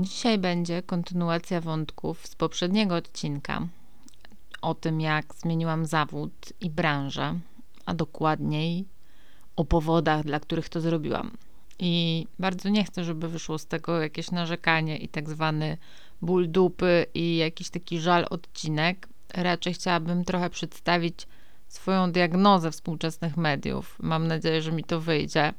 Dzisiaj będzie kontynuacja wątków z poprzedniego odcinka o tym, jak zmieniłam zawód i branżę, a dokładniej o powodach, dla których to zrobiłam. I bardzo nie chcę, żeby wyszło z tego jakieś narzekanie i tak zwany ból dupy i jakiś taki żal odcinek. Raczej chciałabym trochę przedstawić swoją diagnozę współczesnych mediów. Mam nadzieję, że mi to wyjdzie.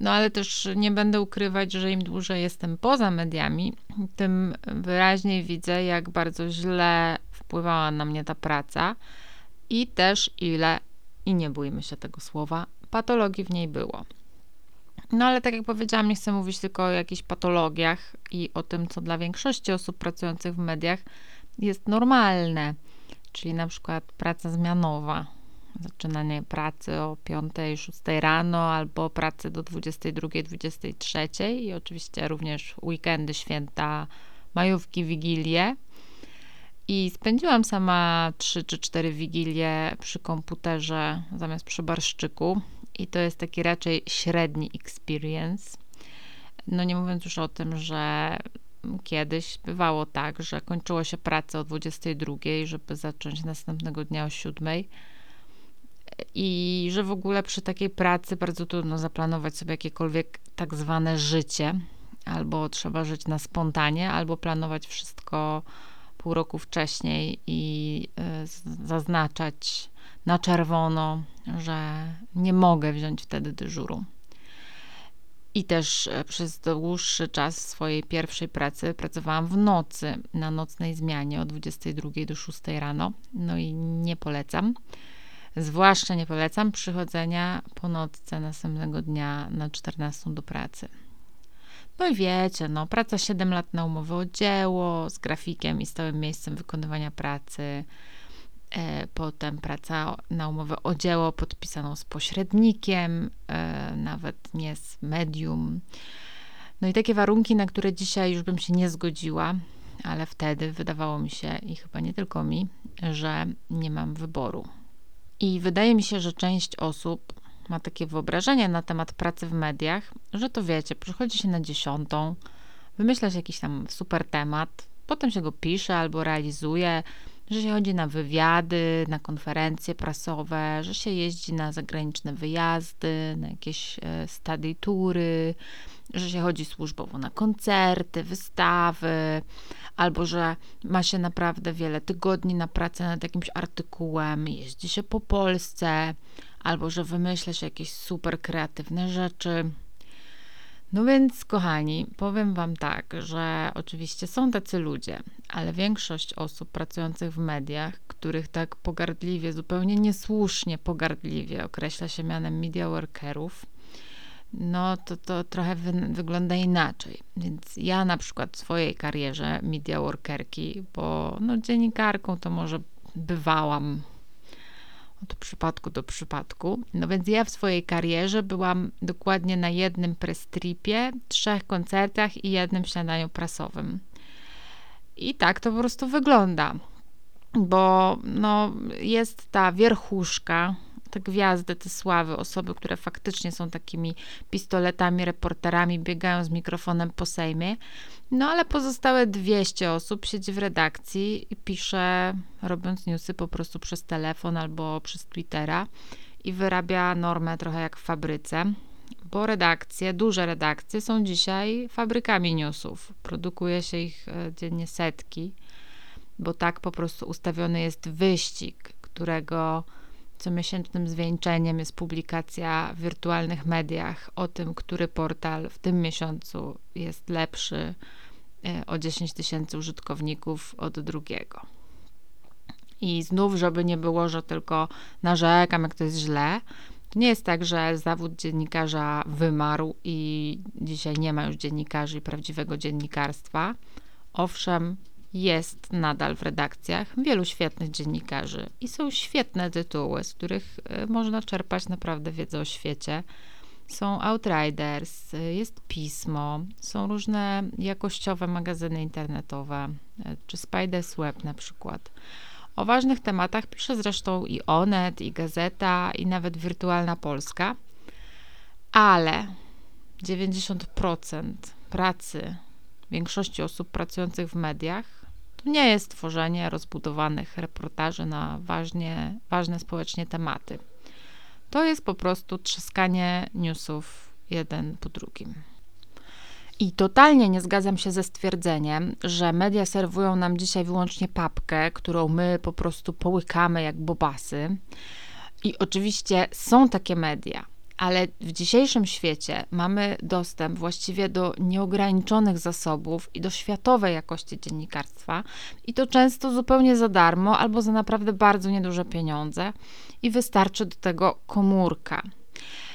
No ale też nie będę ukrywać, że im dłużej jestem poza mediami, tym wyraźniej widzę, jak bardzo źle wpływała na mnie ta praca i też ile, i nie bójmy się tego słowa, patologii w niej było. No ale tak jak powiedziałam, nie chcę mówić tylko o jakichś patologiach i o tym, co dla większości osób pracujących w mediach jest normalne, czyli na przykład praca zmianowa, zaczynanie pracy o 5-6 rano albo pracy do 22-23 i oczywiście również weekendy, święta, majówki, wigilie. I spędziłam sama 3 czy 4 wigilie przy komputerze zamiast przy barszczyku. I to jest taki raczej średni experience. No nie mówiąc już o tym, że kiedyś bywało tak, że kończyło się pracę o 22, żeby zacząć następnego dnia o 7 i że w ogóle przy takiej pracy bardzo trudno zaplanować sobie jakiekolwiek tak zwane życie, albo trzeba żyć na spontanie, albo planować wszystko pół roku wcześniej i y, zaznaczać na czerwono, że nie mogę wziąć wtedy dyżuru. I też e, przez dłuższy czas swojej pierwszej pracy pracowałam w nocy, na nocnej zmianie od 22 do 6 rano. No i nie polecam. Zwłaszcza nie polecam przychodzenia po nocce następnego dnia na 14 do pracy. No i wiecie, no, praca 7 lat na umowę o dzieło z grafikiem i stałym miejscem wykonywania pracy. E, potem praca na umowę o dzieło podpisaną z pośrednikiem, e, nawet nie z medium. No i takie warunki, na które dzisiaj już bym się nie zgodziła, ale wtedy wydawało mi się, i chyba nie tylko mi, że nie mam wyboru. I wydaje mi się, że część osób ma takie wyobrażenie na temat pracy w mediach, że to wiecie, przychodzi się na dziesiątą, wymyśla się jakiś tam super temat, potem się go pisze albo realizuje, że się chodzi na wywiady, na konferencje prasowe, że się jeździ na zagraniczne wyjazdy, na jakieś e, study tury, że się chodzi służbowo na koncerty, wystawy, albo że ma się naprawdę wiele tygodni na pracę nad jakimś artykułem, jeździ się po Polsce, albo że wymyśla się jakieś super kreatywne rzeczy. No więc, kochani, powiem Wam tak, że oczywiście są tacy ludzie, ale większość osób pracujących w mediach, których tak pogardliwie, zupełnie niesłusznie pogardliwie określa się mianem media workerów, no to to trochę wy, wygląda inaczej. Więc ja na przykład w swojej karierze media workerki, bo no dziennikarką to może bywałam od przypadku do przypadku. No więc ja w swojej karierze byłam dokładnie na jednym prestripie, trzech koncertach i jednym śniadaniu prasowym. I tak to po prostu wygląda, bo no, jest ta wierchuszka, te gwiazdy, te sławy, osoby, które faktycznie są takimi pistoletami, reporterami, biegają z mikrofonem po Sejmie. No ale pozostałe 200 osób siedzi w redakcji i pisze, robiąc newsy po prostu przez telefon albo przez Twittera i wyrabia normę trochę jak w fabryce. Bo redakcje, duże redakcye są dzisiaj fabrykami newsów. Produkuje się ich e, dziennie setki, bo tak po prostu ustawiony jest wyścig, którego comiesięcznym zwieńczeniem jest publikacja w wirtualnych mediach o tym, który portal w tym miesiącu jest lepszy e, o 10 tysięcy użytkowników od drugiego. I znów, żeby nie było, że tylko narzekam, jak to jest źle, to nie jest tak, że zawód dziennikarza wymarł i dzisiaj nie ma już dziennikarzy i prawdziwego dziennikarstwa. Owszem, jest nadal w redakcjach wielu świetnych dziennikarzy i są świetne tytuły, z których e, można czerpać naprawdę wiedzę o świecie. Są Outriders, e, jest pismo, są różne jakościowe magazyny internetowe, e, czy Spider's Web na przykład. O ważnych tematach pisze zresztą i Onet, i Gazeta, i nawet Wirtualna Polska, ale 90% pracy większości osób pracujących w mediach to nie jest tworzenie rozbudowanych reportaży na ważnie, ważne społecznie tematy. To jest po prostu trzaskanie newsów jeden po drugim. I totalnie nie zgadzam się ze stwierdzeniem, że media serwują nam dzisiaj wyłącznie papkę, którą my po prostu połykamy jak bobasy. I oczywiście są takie media, ale w dzisiejszym świecie mamy dostęp właściwie do nieograniczonych zasobów i do światowej jakości dziennikarstwa, i to często zupełnie za darmo albo za naprawdę bardzo nieduże pieniądze, i wystarczy do tego komórka.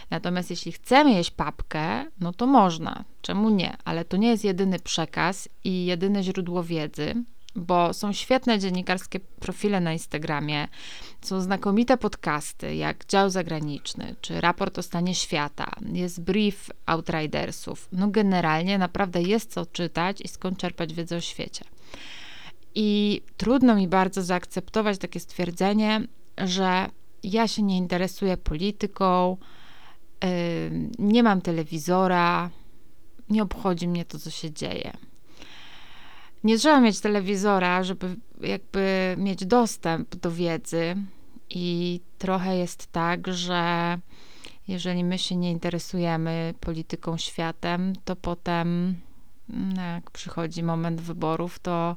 Natomiast jeśli chcemy jeść papkę, no to można. Czemu nie? Ale to nie jest jedyny przekaz i jedyne źródło wiedzy, bo są świetne dziennikarskie profile na Instagramie, są znakomite podcasty, jak Dział Zagraniczny, czy Raport o stanie świata, jest brief Outridersów. No generalnie naprawdę jest co czytać i skąd czerpać wiedzę o świecie. I trudno mi bardzo zaakceptować takie stwierdzenie, że ja się nie interesuję polityką, nie mam telewizora, nie obchodzi mnie to, co się dzieje. Nie trzeba mieć telewizora, żeby jakby mieć dostęp do wiedzy, i trochę jest tak, że jeżeli my się nie interesujemy polityką, światem, to potem, no jak przychodzi moment wyborów, to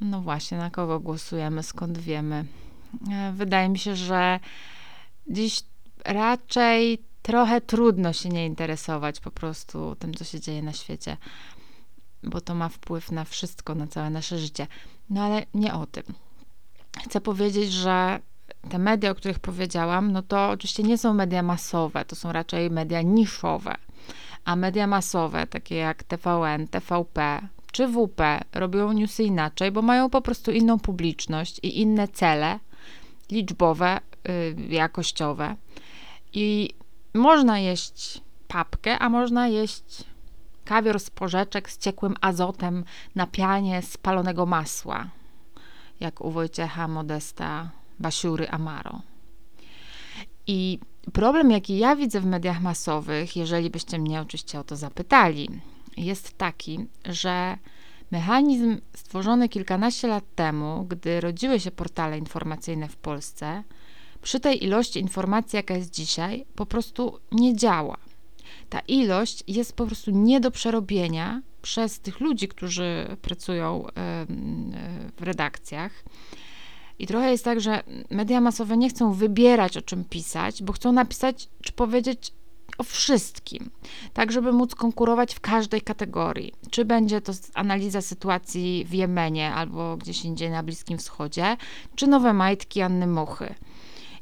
no właśnie, na kogo głosujemy, skąd wiemy. E, wydaje mi się, że dziś raczej trochę trudno się nie interesować po prostu tym, co się dzieje na świecie, bo to ma wpływ na wszystko, na całe nasze życie. No ale nie o tym. Chcę powiedzieć, że te media, o których powiedziałam, no to oczywiście nie są media masowe, to są raczej media niszowe. A media masowe, takie jak TVN, TVP czy WP, robią newsy inaczej, bo mają po prostu inną publiczność i inne cele liczbowe, yy, jakościowe. I można jeść papkę, a można jeść kawior z porzeczek z ciekłym azotem na pianie spalonego masła, jak u Wojciecha Modesta Basiury Amaro. I problem, jaki ja widzę w mediach masowych, jeżeli byście mnie oczywiście o to zapytali, jest taki, że mechanizm stworzony kilkanaście lat temu, gdy rodziły się portale informacyjne w Polsce, przy tej ilości informacji, jaka jest dzisiaj, po prostu nie działa. Ta ilość jest po prostu nie do przerobienia przez tych ludzi, którzy pracują w redakcjach. I trochę jest tak, że media masowe nie chcą wybierać, o czym pisać, bo chcą napisać czy powiedzieć o wszystkim, tak żeby móc konkurować w każdej kategorii. Czy będzie to analiza sytuacji w Jemenie albo gdzieś indziej na Bliskim Wschodzie, czy nowe majtki Anny Muchy.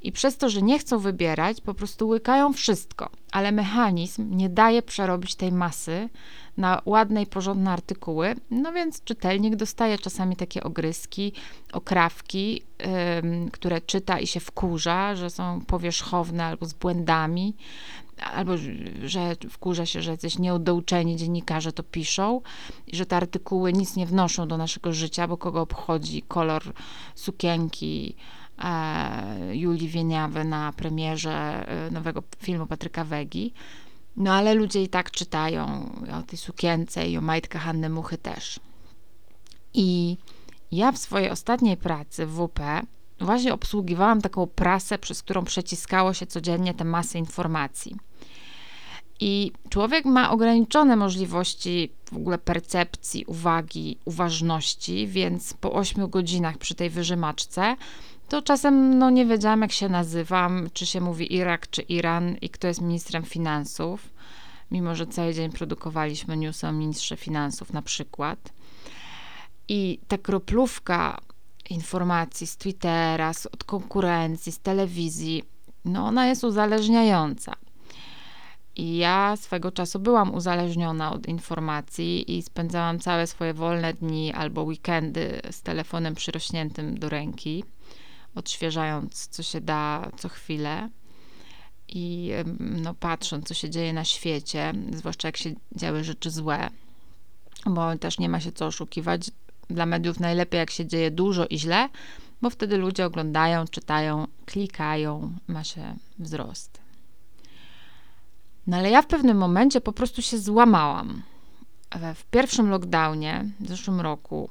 I przez to, że nie chcą wybierać, po prostu łykają wszystko, ale mechanizm nie daje przerobić tej masy na ładne i porządne artykuły, no więc czytelnik dostaje czasami takie ogryski, okrawki, yy, które czyta i się wkurza, że są powierzchowne albo z błędami, albo że wkurza się, że jacyś nieudouczeni dziennikarze to piszą i że te artykuły nic nie wnoszą do naszego życia, bo kogo obchodzi kolor sukienki, Julii Wieniawy na premierze e, nowego filmu Patryka Wegi. No ale ludzie i tak czytają o tej sukience i o majtkach Hanny Muchy też. I ja w swojej ostatniej pracy w WP właśnie obsługiwałam taką prasę, przez którą przeciskało się codziennie te masy informacji. I człowiek ma ograniczone możliwości w ogóle percepcji, uwagi, uważności, więc po 8 godzinach przy tej wyżymaczce to czasem no, nie wiedziałam, jak się nazywam, czy się mówi Irak, czy Iran i kto jest ministrem finansów, mimo że cały dzień produkowaliśmy newsy o ministrze finansów na przykład. I ta kroplówka informacji z Twittera, z, od konkurencji, z telewizji, no ona jest uzależniająca. I ja swego czasu byłam uzależniona od informacji i spędzałam całe swoje wolne dni albo weekendy z telefonem przyrośniętym do ręki odświeżając, co się da co chwilę i no, patrząc, co się dzieje na świecie, zwłaszcza jak się działy rzeczy złe, bo też nie ma się co oszukiwać. Dla mediów najlepiej, jak się dzieje dużo i źle, bo wtedy ludzie oglądają, czytają, klikają, ma się wzrost. No ale ja w pewnym momencie po prostu się złamałam. w pierwszym lockdownie w zeszłym roku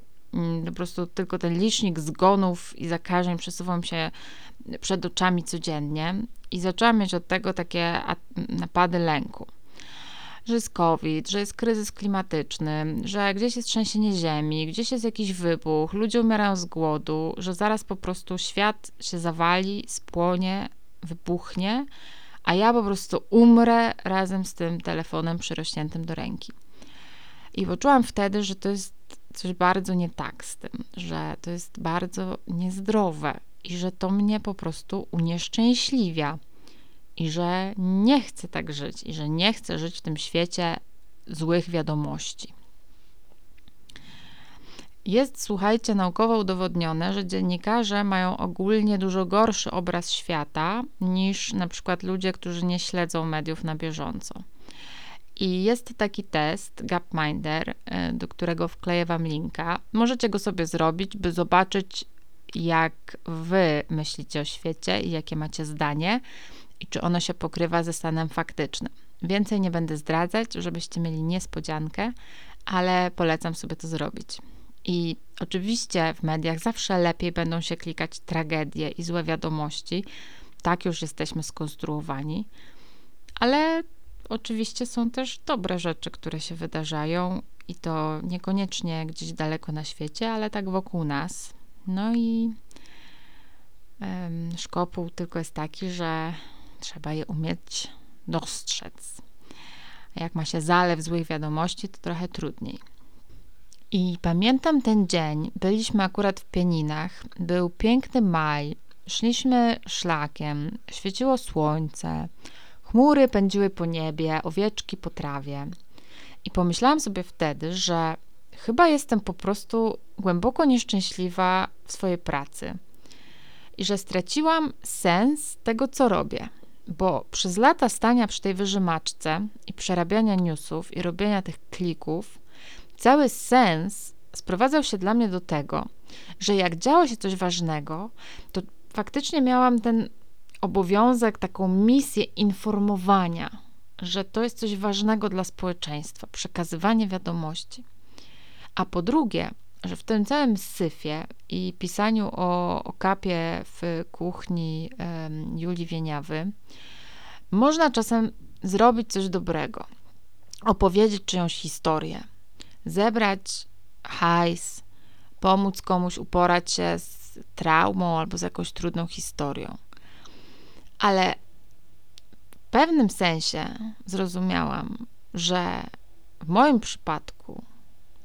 po prostu tylko ten licznik zgonów i zakażeń przesuwał się przed oczami codziennie i zaczęłam mieć od tego takie napady lęku. Że jest COVID, że jest kryzys klimatyczny, że gdzieś jest trzęsienie ziemi, gdzieś jest jakiś wybuch, ludzie umierają z głodu, że zaraz po prostu świat się zawali, spłonie, wybuchnie, a ja po prostu umrę razem z tym telefonem przyrośniętym do ręki. I poczułam wtedy, że to jest coś bardzo nie tak z tym, że to jest bardzo niezdrowe i że to mnie po prostu unieszczęśliwia i że nie chcę tak żyć i że nie chcę żyć w tym świecie złych wiadomości. Jest, słuchajcie, naukowo udowodnione, że dziennikarze mają ogólnie dużo gorszy obraz świata niż na przykład ludzie, którzy nie śledzą mediów na bieżąco. I jest taki test Gapminder, e, do którego wkleję Wam linka. Możecie go sobie zrobić, by zobaczyć, jak Wy myślicie o świecie i jakie macie zdanie i czy ono się pokrywa ze stanem faktycznym. Więcej nie będę zdradzać, żebyście mieli niespodziankę, ale polecam sobie to zrobić. I oczywiście w mediach zawsze lepiej będą się klikać tragedie i złe wiadomości. Tak już jesteśmy skonstruowani. Ale oczywiście są też dobre rzeczy, które się wydarzają i to niekoniecznie gdzieś daleko na świecie, ale tak wokół nas. No i um, szkopuł tylko jest taki, że trzeba je umieć dostrzec. A jak ma się zalew złych wiadomości, to trochę trudniej. I pamiętam ten dzień. Byliśmy akurat w Pieninach. Był piękny maj. Szliśmy szlakiem. Świeciło słońce. Chmury pędziły po niebie, owieczki po trawie. I pomyślałam sobie wtedy, że chyba jestem po prostu głęboko nieszczęśliwa w swojej pracy. I że straciłam sens tego, co robię. Bo przez lata stania przy tej wyżymaczce i przerabiania newsów i robienia tych klików, cały sens sprowadzał się dla mnie do tego, że jak działo się coś ważnego, to faktycznie miałam ten obowiązek, taką misję informowania, że to jest coś ważnego dla społeczeństwa, przekazywanie wiadomości. A po drugie, że w tym całym syfie i pisaniu o, o kapie w kuchni um, Julii Wieniawy można czasem zrobić coś dobrego, opowiedzieć czyjąś historię, zebrać hajs, pomóc komuś uporać się z traumą albo z jakąś trudną historią. Ale w pewnym sensie zrozumiałam, że w moim przypadku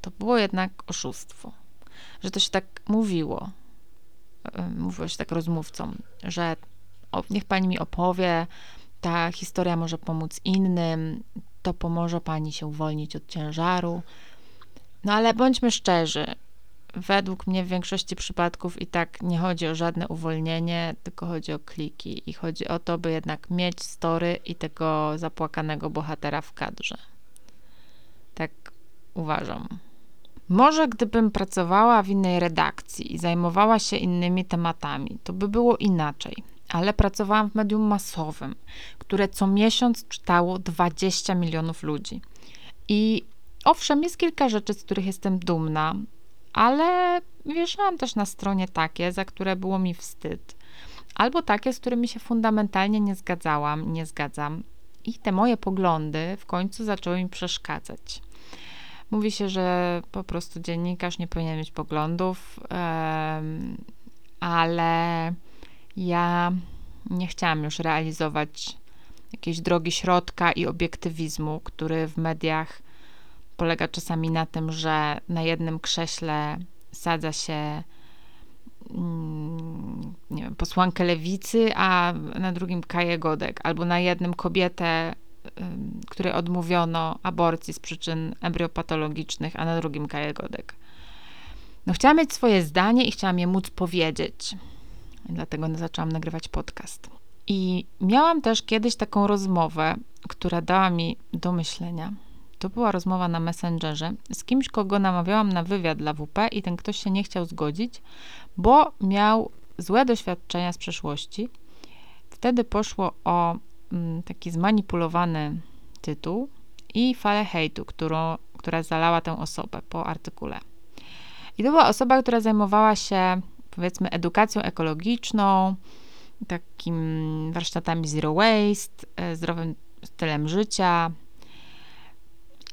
to było jednak oszustwo. Że to się tak mówiło, mówiło się tak rozmówcom, że niech pani mi opowie, ta historia może pomóc innym, to pomoże pani się uwolnić od ciężaru. No ale bądźmy szczerzy, według mnie w większości przypadków i tak nie chodzi o żadne uwolnienie, tylko chodzi o kliki i chodzi o to, by jednak mieć story i tego zapłakanego bohatera w kadrze. Tak uważam. Może gdybym pracowała w innej redakcji i zajmowała się innymi tematami, to by było inaczej. Ale pracowałam w medium masowym, które co miesiąc czytało 20 milionów ludzi. I owszem, jest kilka rzeczy, z których jestem dumna, ale wieszałam też na stronie takie, za które było mi wstyd, albo takie, z którymi się fundamentalnie nie zgadzałam, nie zgadzam. I te moje poglądy w końcu zaczęły mi przeszkadzać. Mówi się, że po prostu dziennikarz nie powinien mieć poglądów, ale ja nie chciałam już realizować jakiejś drogi środka i obiektywizmu, który w mediach polega czasami na tym, że na jednym krześle sadza się mm, nie wiem, posłankę lewicy, a na drugim Kaję Godek, albo na jednym kobietę, której odmówiono aborcji z przyczyn embriopatologicznych, a na drugim Kaję Godek. No, chciałam mieć swoje zdanie i chciałam je móc powiedzieć. Dlatego zaczęłam nagrywać podcast. I miałam też kiedyś taką rozmowę, która dała mi do myślenia. To była rozmowa na Messengerze z kimś, kogo namawiałam na wywiad dla WP i ten ktoś się nie chciał zgodzić, bo miał złe doświadczenia z przeszłości. Wtedy poszło o mm, taki zmanipulowany tytuł i falę hejtu, którą, która zalała tę osobę po artykule. I to była osoba, która zajmowała się, powiedzmy, edukacją ekologiczną, takim warsztatami zero waste, e, zdrowym stylem życia.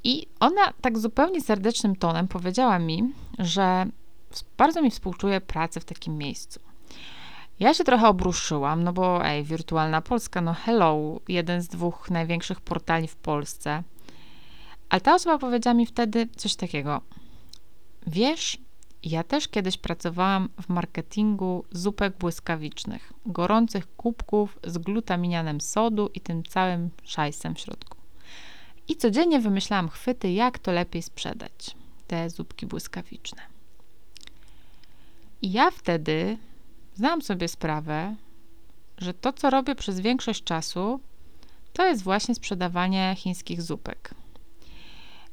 I ona tak zupełnie serdecznym tonem powiedziała mi, że bardzo mi współczuje pracy w takim miejscu. Ja się trochę obruszyłam, no bo ej, Wirtualna Polska, no hello, jeden z dwóch największych portali w Polsce. Ale ta osoba powiedziała mi wtedy coś takiego. Wiesz, ja też kiedyś pracowałam w marketingu zupek błyskawicznych, gorących kubków z glutaminianem sodu i tym całym szajsem w środku. I codziennie wymyślałam chwyty, jak to lepiej sprzedać, te zupki błyskawiczne. I ja wtedy zdałam sobie sprawę, że to, co robię przez większość czasu, to jest właśnie sprzedawanie chińskich zupek.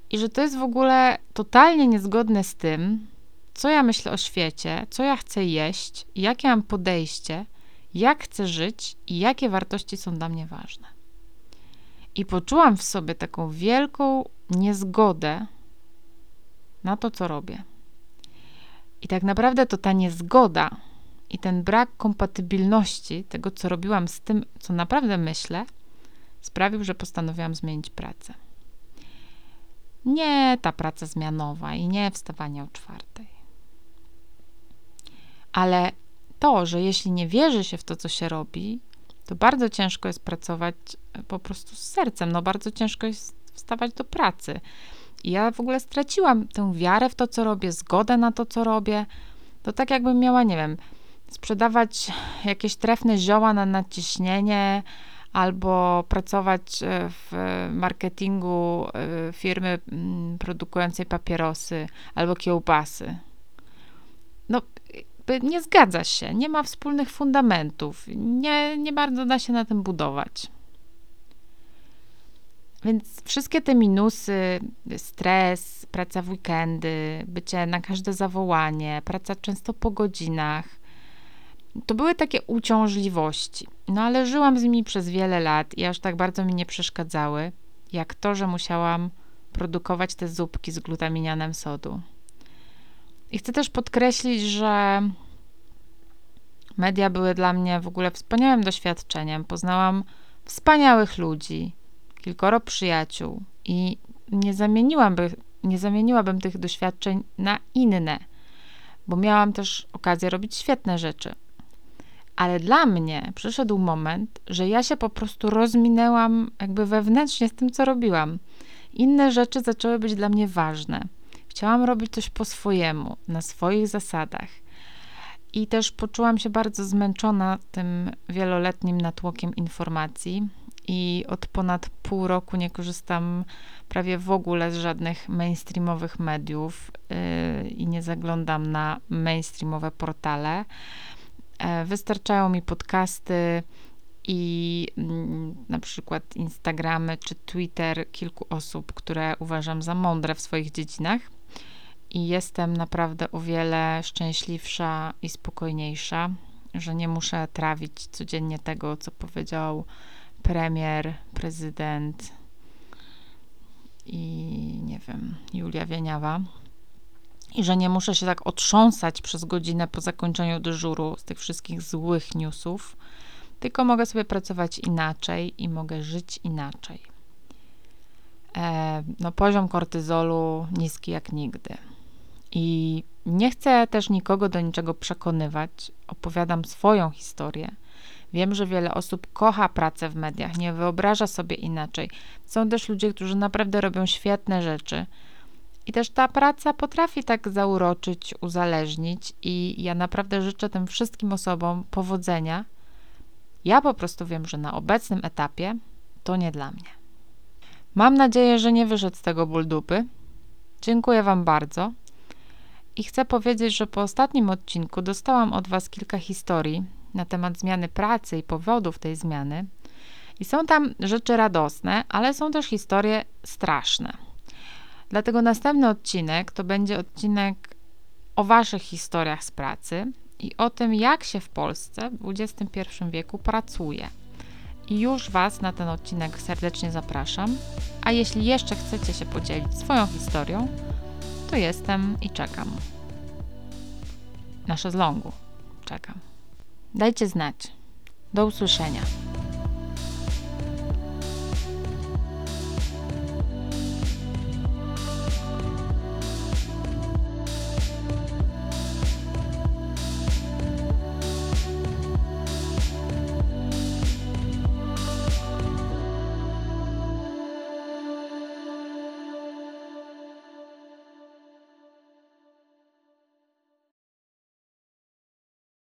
I że to jest w ogóle totalnie niezgodne z tym, co ja myślę o świecie, co ja chcę jeść, jakie mam podejście, jak chcę żyć i jakie wartości są dla mnie ważne. I poczułam w sobie taką wielką niezgodę na to, co robię. I tak naprawdę to ta niezgoda i ten brak kompatybilności tego, co robiłam z tym, co naprawdę myślę, sprawił, że postanowiłam zmienić pracę. Nie ta praca zmianowa i nie wstawanie o czwartej. Ale to, że jeśli nie wierzy się w to, co się robi, to bardzo ciężko jest pracować po prostu z sercem. No, bardzo ciężko jest wstawać do pracy. I ja w ogóle straciłam tę wiarę w to, co robię, zgodę na to, co robię. To tak jakbym miała, nie wiem, sprzedawać jakieś trefne zioła na nadciśnienie albo pracować e, w marketingu e, firmy mm, produkującej papierosy albo kiełbasy. No, nie zgadza się, nie ma wspólnych fundamentów, nie, nie bardzo da się na tym budować. Więc wszystkie te minusy, stres, praca w weekendy, bycie na każde zawołanie, praca często po godzinach, to były takie uciążliwości. No ale żyłam z nimi przez wiele lat i aż tak bardzo mi nie przeszkadzały, jak to, że musiałam produkować te zupki z glutaminianem sodu. I chcę też podkreślić, że media były dla mnie w ogóle wspaniałym doświadczeniem. Poznałam wspaniałych ludzi, kilkoro przyjaciół i nie zamieniłabym, nie zamieniłabym tych doświadczeń na inne, bo miałam też okazję robić świetne rzeczy. Ale dla mnie przyszedł moment, że ja się po prostu rozminęłam jakby wewnętrznie z tym, co robiłam. Inne rzeczy zaczęły być dla mnie ważne. Chciałam robić coś po swojemu, na swoich zasadach. I też poczułam się bardzo zmęczona tym wieloletnim natłokiem informacji. I od ponad pół roku nie korzystam prawie w ogóle z żadnych mainstreamowych mediów yy, i nie zaglądam na mainstreamowe portale. Yy, wystarczają mi podcasty i yy, na przykład Instagramy czy Twitter kilku osób, które uważam za mądre w swoich dziedzinach i jestem naprawdę o wiele szczęśliwsza i spokojniejsza, że nie muszę trawić codziennie tego, co powiedział premier, prezydent i nie wiem, Julia Wieniawa. I że nie muszę się tak otrząsać przez godzinę po zakończeniu dyżuru z tych wszystkich złych newsów, tylko mogę sobie pracować inaczej i mogę żyć inaczej. E, no, poziom kortyzolu niski jak nigdy. I nie chcę też nikogo do niczego przekonywać. Opowiadam swoją historię. Wiem, że wiele osób kocha pracę w mediach, nie wyobraża sobie inaczej. Są też ludzie, którzy naprawdę robią świetne rzeczy. I też ta praca potrafi tak zauroczyć, uzależnić, i ja naprawdę życzę tym wszystkim osobom powodzenia. Ja po prostu wiem, że na obecnym etapie to nie dla mnie. Mam nadzieję, że nie wyszedł z tego ból dupy. Dziękuję Wam bardzo. I chcę powiedzieć, że po ostatnim odcinku dostałam od Was kilka historii na temat zmiany pracy i powodów tej zmiany. I są tam rzeczy radosne, ale są też historie straszne. Dlatego następny odcinek to będzie odcinek o Waszych historiach z pracy i o tym, jak się w Polsce w XXI wieku pracuje. I już Was na ten odcinek serdecznie zapraszam. A jeśli jeszcze chcecie się podzielić swoją historią, to jestem i czekam. Na szezlongu czekam. Dajcie znać. Do usłyszenia.